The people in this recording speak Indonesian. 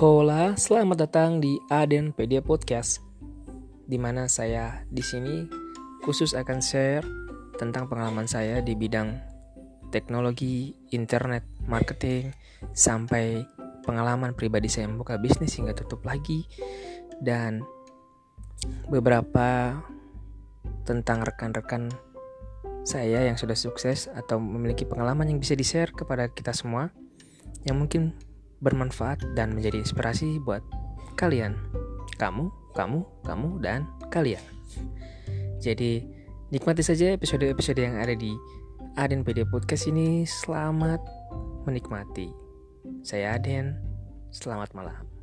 Hola, selamat datang di Aden Pedia Podcast. Di mana saya di sini khusus akan share tentang pengalaman saya di bidang teknologi, internet, marketing, sampai pengalaman pribadi saya membuka bisnis hingga tutup lagi dan beberapa tentang rekan-rekan saya yang sudah sukses atau memiliki pengalaman yang bisa di-share kepada kita semua yang mungkin bermanfaat dan menjadi inspirasi buat kalian. Kamu, kamu, kamu, dan kalian. Jadi, nikmati saja episode-episode yang ada di Aden PD Podcast ini. Selamat menikmati. Saya Aden, selamat malam.